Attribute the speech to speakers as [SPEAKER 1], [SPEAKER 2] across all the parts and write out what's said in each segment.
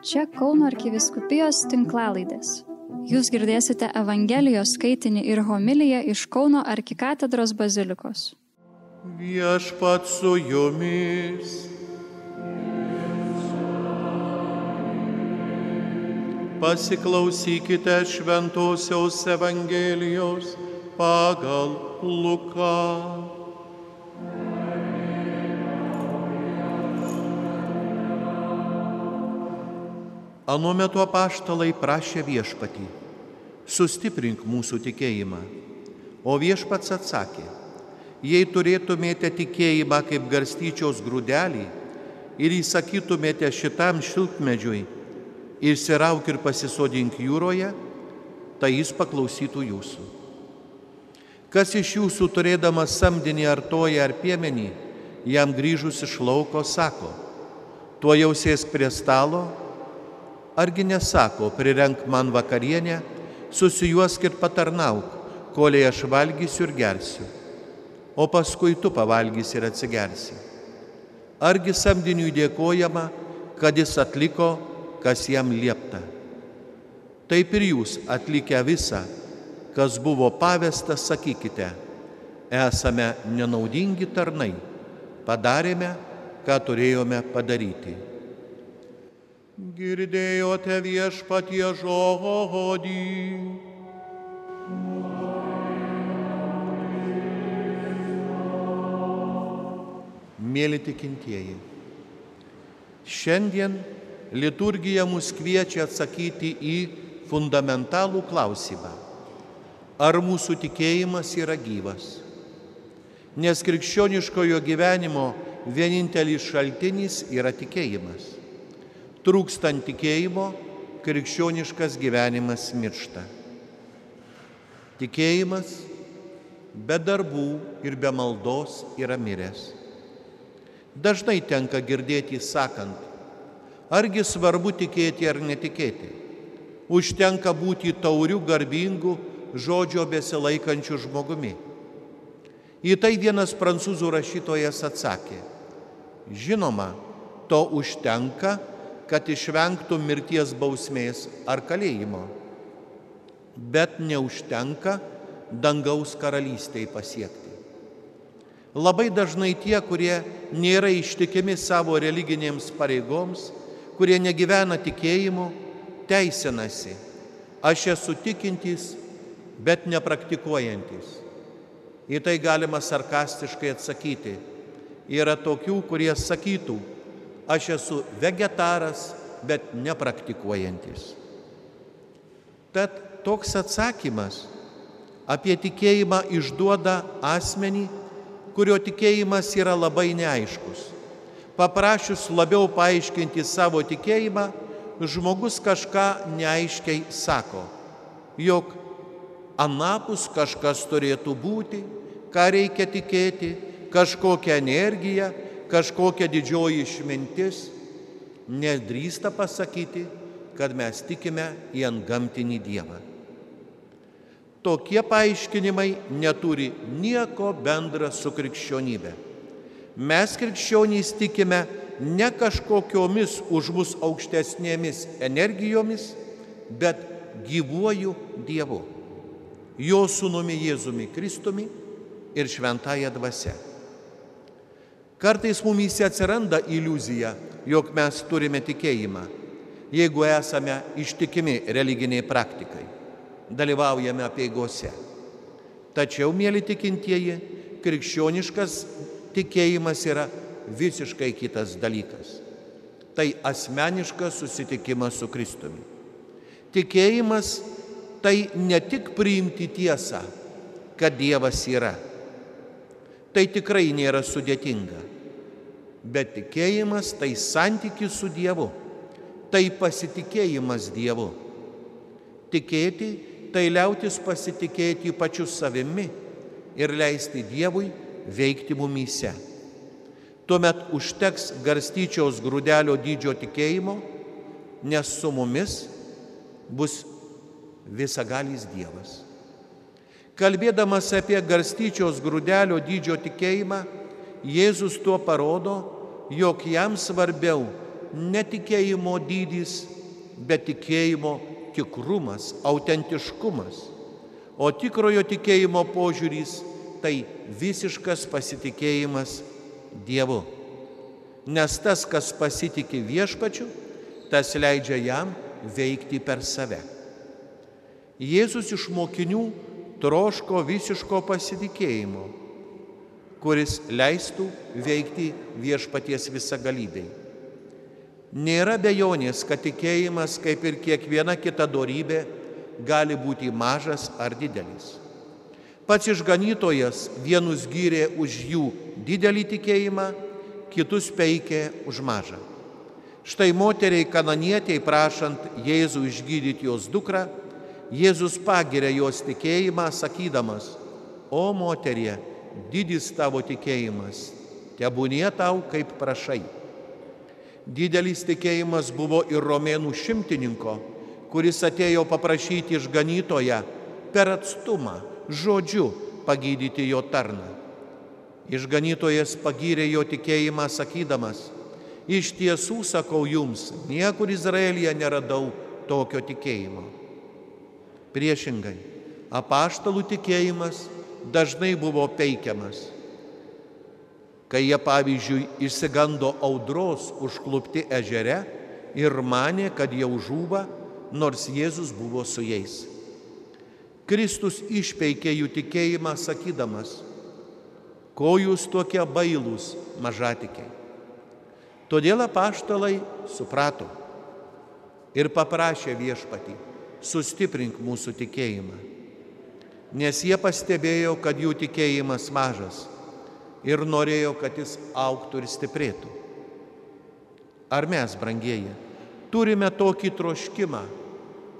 [SPEAKER 1] Čia Kauno arkiviskupijos tinklalaidės. Jūs girdėsite Evangelijos skaitinį ir homiliją iš Kauno arkikatedros bazilikos.
[SPEAKER 2] Viešpat su jumis. Pasiklausykite šventosios Evangelijos pagal Luką. Anu metu apaštalai prašė viešpatį, sustiprink mūsų tikėjimą. O viešpats atsakė, jei turėtumėte tikėjimą kaip garstyčios grūdelį ir įsakytumėte šitam šiltmedžiui, išsirauk ir pasisodink jūroje, tai jis paklausytų jūsų. Kas iš jūsų turėdamas samdinį ar toją ar piemenį, jam grįžus iš lauko sako, tuo jau sėsk prie stalo, argi nesako, prirenk man vakarienę, susijuosk ir patarnauk, koliai aš valgysiu ir gersiu, o paskui tu pavalgysi ir atsigersi. Argi samdiniui dėkojama, kad jis atliko, kas jam liepta. Taip ir jūs atlikę visą, kas buvo pavesta, sakykite, esame nenaudingi tarnai, padarėme, ką turėjome padaryti. Girdėjote viešpatie žodį. Mėly tikintieji, šiandien liturgija mus kviečia atsakyti į fundamentalų klausimą. Ar mūsų tikėjimas yra gyvas? Nes krikščioniškojo gyvenimo vienintelis šaltinis yra tikėjimas. Trūkstant tikėjimo, krikščioniškas gyvenimas miršta. Tikėjimas be darbų ir be maldos yra miręs. Dažnai tenka girdėti sakant, argi svarbu tikėti ar netikėti. Užtenka būti taurių, garbingų, žodžio besilaikančių žmogumi. Į tai vienas prancūzų rašytojas atsakė, žinoma, to užtenka, kad išvengtų mirties bausmės ar kalėjimo. Bet neužtenka dangaus karalystėje pasiekti. Labai dažnai tie, kurie nėra ištikimi savo religinėms pareigoms, kurie negyvena tikėjimu, teisinasi. Aš esu tikintis, bet nepraktikuojantis. Į tai galima sarkastiškai atsakyti. Yra tokių, kurie sakytų, aš esu vegetaras, bet nepraktikuojantis. Tad toks atsakymas apie tikėjimą išduoda asmenį, kurio tikėjimas yra labai neaiškus. Paprašius labiau paaiškinti savo tikėjimą, žmogus kažką neaiškiai sako, jog anapus kažkas turėtų būti, ką reikia tikėti, kažkokią energiją, kažkokia didžioji išmintis, nedrįsta pasakyti, kad mes tikime į antgamtinį Dievą. Tokie paaiškinimai neturi nieko bendra su krikščionybė. Mes krikščionys tikime ne kažkokiomis už mus aukštesnėmis energijomis, bet gyvuoju Dievu, jo sūnumi Jėzumi Kristumi ir šventąją dvasę. Kartais mumyse atsiranda iliuzija, jog mes turime tikėjimą, jeigu esame ištikimi religiniai praktikai, dalyvaujame apieigose. Tačiau, mėly tikintieji, krikščioniškas tikėjimas yra visiškai kitas dalykas. Tai asmeniškas susitikimas su Kristumi. Tikėjimas tai ne tik priimti tiesą, kad Dievas yra. Tai tikrai nėra sudėtinga bet tikėjimas tai santykis su Dievu, tai pasitikėjimas Dievu. Tikėti tai liautis pasitikėti pačiu savimi ir leisti Dievui veikti mumyse. Tuomet užteks garstyčiaus grūdelio dydžio tikėjimo, nes su mumis bus visagalys Dievas. Kalbėdamas apie garstyčios grūdelio dydžio tikėjimą, Jėzus tuo parodo, jog jam svarbiau netikėjimo dydis, bet tikėjimo tikrumas, autentiškumas. O tikrojo tikėjimo požiūris tai visiškas pasitikėjimas Dievu. Nes tas, kas pasitikė viešpačiu, tas leidžia jam veikti per save. Jėzus iš mokinių troško visiško pasitikėjimo, kuris leistų veikti viešpaties visagalybei. Nėra bejonės, kad tikėjimas, kaip ir kiekviena kita darybė, gali būti mažas ar didelis. Pats išganytojas vienus gyrė už jų didelį tikėjimą, kitus peikė už mažą. Štai moteriai kananietiai prašant Jėzų išgydyti jos dukrą, Jėzus pagiria jos tikėjimą, sakydamas, o moterie, didis tavo tikėjimas, tebūnie tau kaip prašai. Didelis tikėjimas buvo ir romėnų šimtininko, kuris atėjo paprašyti išganytoje per atstumą, žodžiu pagydyti jo tarną. Išganytojas pagyrė jo tikėjimą sakydamas, iš tiesų sakau jums, niekur Izraelyje neradau tokio tikėjimo. Priešingai, apaštalų tikėjimas dažnai buvo peikiamas. Kai jie, pavyzdžiui, išsigando audros užklupti ežere ir manė, kad jau žūva, nors Jėzus buvo su jais. Kristus išpeikė jų tikėjimą sakydamas, ko jūs tokie bailūs mažatikiai. Todėl apaštalai suprato ir paprašė viešpatį, sustiprink mūsų tikėjimą. Nes jie pastebėjo, kad jų tikėjimas mažas ir norėjo, kad jis auktų ir stiprėtų. Ar mes, brangieji, turime tokį troškimą,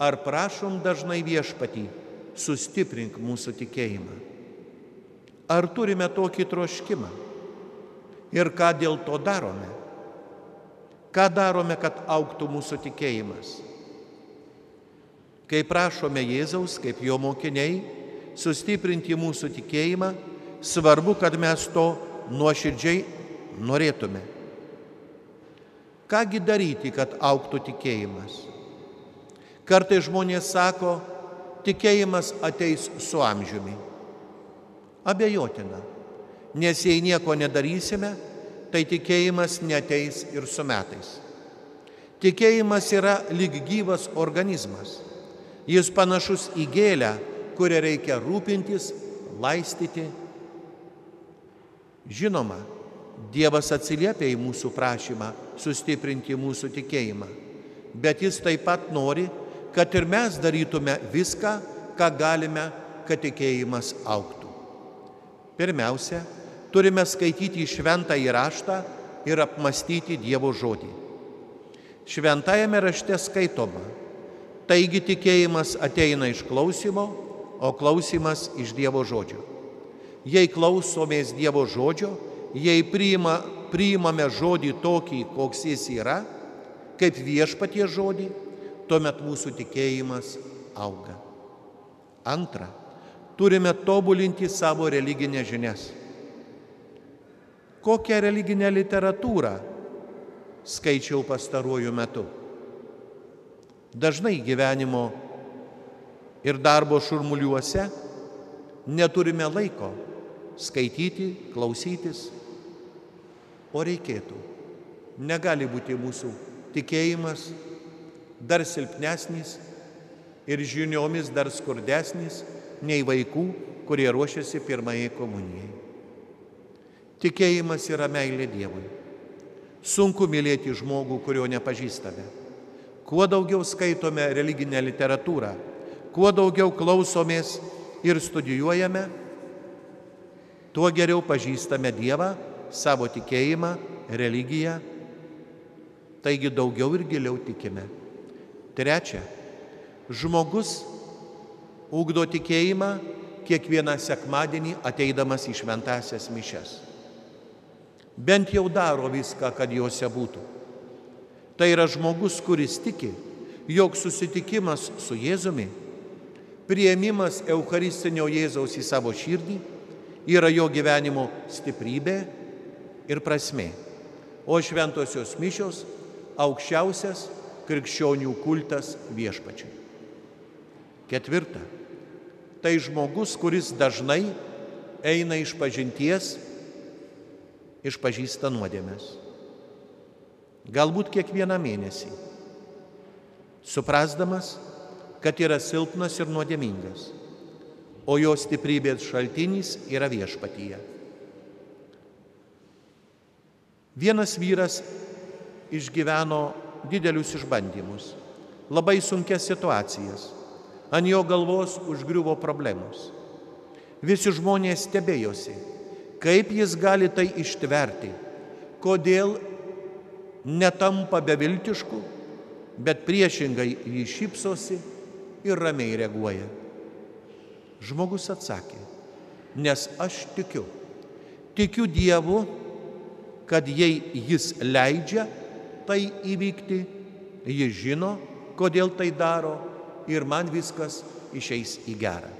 [SPEAKER 2] ar prašom dažnai viešpatį, sustiprink mūsų tikėjimą. Ar turime tokį troškimą? Ir ką dėl to darome? Ką darome, kad auktų mūsų tikėjimas? Kai prašome Jėzaus, kaip jo mokiniai, sustiprinti mūsų tikėjimą, svarbu, kad mes to nuoširdžiai norėtume. Kągi daryti, kad auktų tikėjimas? Kartai žmonės sako, tikėjimas ateis su amžiumi. Abejotina, nes jei nieko nedarysime, tai tikėjimas neteis ir su metais. Tikėjimas yra lyg gyvas organizmas. Jis panašus į gėlę, kurią reikia rūpintis, laistyti. Žinoma, Dievas atsiliepia į mūsų prašymą sustiprinti mūsų tikėjimą, bet jis taip pat nori, kad ir mes darytume viską, ką galime, kad tikėjimas auktų. Pirmiausia, turime skaityti šventą įraštą ir apmastyti Dievo žodį. Šventajame rašte skaitoma, taigi tikėjimas ateina iš klausimo, o klausimas iš Dievo žodžio. Jei klausomės Dievo žodžio, jei priima, priimame žodį tokį, koks jis yra, kaip viešpatie žodį, tuomet mūsų tikėjimas auga. Antra, turime tobulinti savo religinės žinias. Kokią religinę literatūrą skaičiau pastaruoju metu? Dažnai gyvenimo ir darbo šurmuliuose neturime laiko skaityti, klausytis, o reikėtų. Negali būti mūsų tikėjimas dar silpnesnis ir žiniomis dar skurdesnis nei vaikų, kurie ruošiasi pirmajai komunijai. Tikėjimas yra meilė Dievui. Sunku mylėti žmogų, kurio nepažįstame. Kuo daugiau skaitome religinę literatūrą, kuo daugiau klausomės ir studijuojame, tuo geriau pažįstame Dievą, savo tikėjimą, religiją, taigi daugiau ir giliau tikime. Trečia, žmogus ugdo tikėjimą kiekvieną sekmadienį ateidamas į šventasias mišes. Bent jau daro viską, kad juose būtų. Tai yra žmogus, kuris tiki, jog susitikimas su Jėzumi, prieimimas Eucharistinio Jėzaus į savo širdį yra jo gyvenimo stiprybė ir prasme. O šventosios mišios aukščiausias krikščionių kultas viešpačiui. Ketvirta. Tai žmogus, kuris dažnai eina iš pažinties, išpažįsta nuodėmės. Galbūt kiekvieną mėnesį. Suprasdamas, kad yra silpnas ir nuodėmingas, o jo stiprybės šaltinis yra viešpatyje. Vienas vyras išgyveno didelius išbandymus, labai sunkias situacijas, ant jo galvos užgriuvo problemos. Visi žmonės stebėjosi, kaip jis gali tai ištverti, kodėl netampa beviltišku, bet priešingai jį šypsosi ir ramiai reaguoja. Žmogus atsakė, nes aš tikiu, tikiu Dievu, kad jei jis leidžia tai įvykti, jis žino, kodėl tai daro ir man viskas išeis į gerą.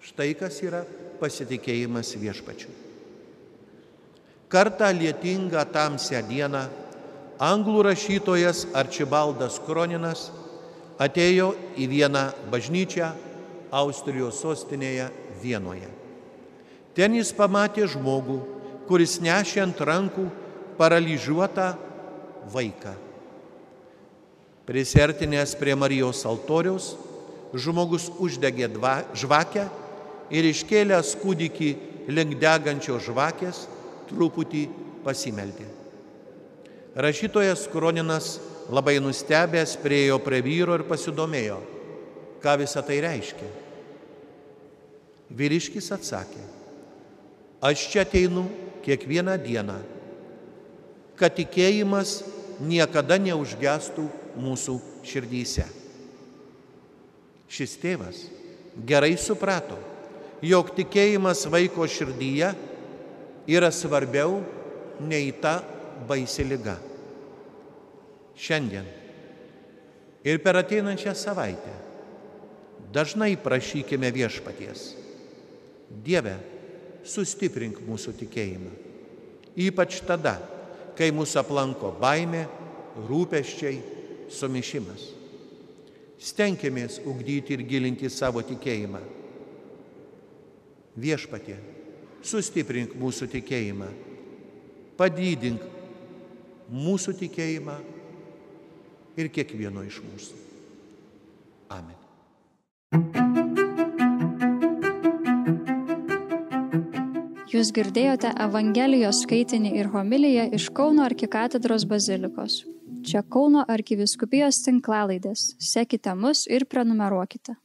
[SPEAKER 2] Štai kas yra pasitikėjimas viešpačiu. Kartą lietingą tamsią dieną anglų rašytojas Arčibaldas Kroninas atėjo į vieną bažnyčią Austrijos sostinėje Vienoje. Ten jis pamatė žmogų, kuris nešė ant rankų paralyžiuotą vaiką. Prisertinės prie Marijos altoriaus, žmogus uždegė žvakę ir iškėlęs kūdikį link degančios žvakės truputį pasimeldė. Rašytojas Kroninas labai nustebęs priejo prie vyro ir pasidomėjo, ką visa tai reiškia. Vyriškis atsakė, aš čia ateinu kiekvieną dieną, kad tikėjimas niekada neužgestų mūsų širdyse. Šis tėvas gerai suprato, jog tikėjimas vaiko širdyje yra svarbiau nei ta baisi lyga. Šiandien ir per ateinančią savaitę dažnai prašykime viešpaties. Dieve, sustiprink mūsų tikėjimą. Ypač tada, kai mūsų aplanko baime, rūpeščiai, sumišimas. Stenkimės ugdyti ir gilinti savo tikėjimą. Viešpatie, sustiprink mūsų tikėjimą, padydink mūsų tikėjimą ir kiekvieno iš mūsų. Amen.
[SPEAKER 1] Jūs girdėjote Evangelijos skaitinį ir homiliją iš Kauno arkikatedros bazilikos. Čia Kauno arkiviskupijos tinklalaidės. Sekite mus ir prenumeruokite.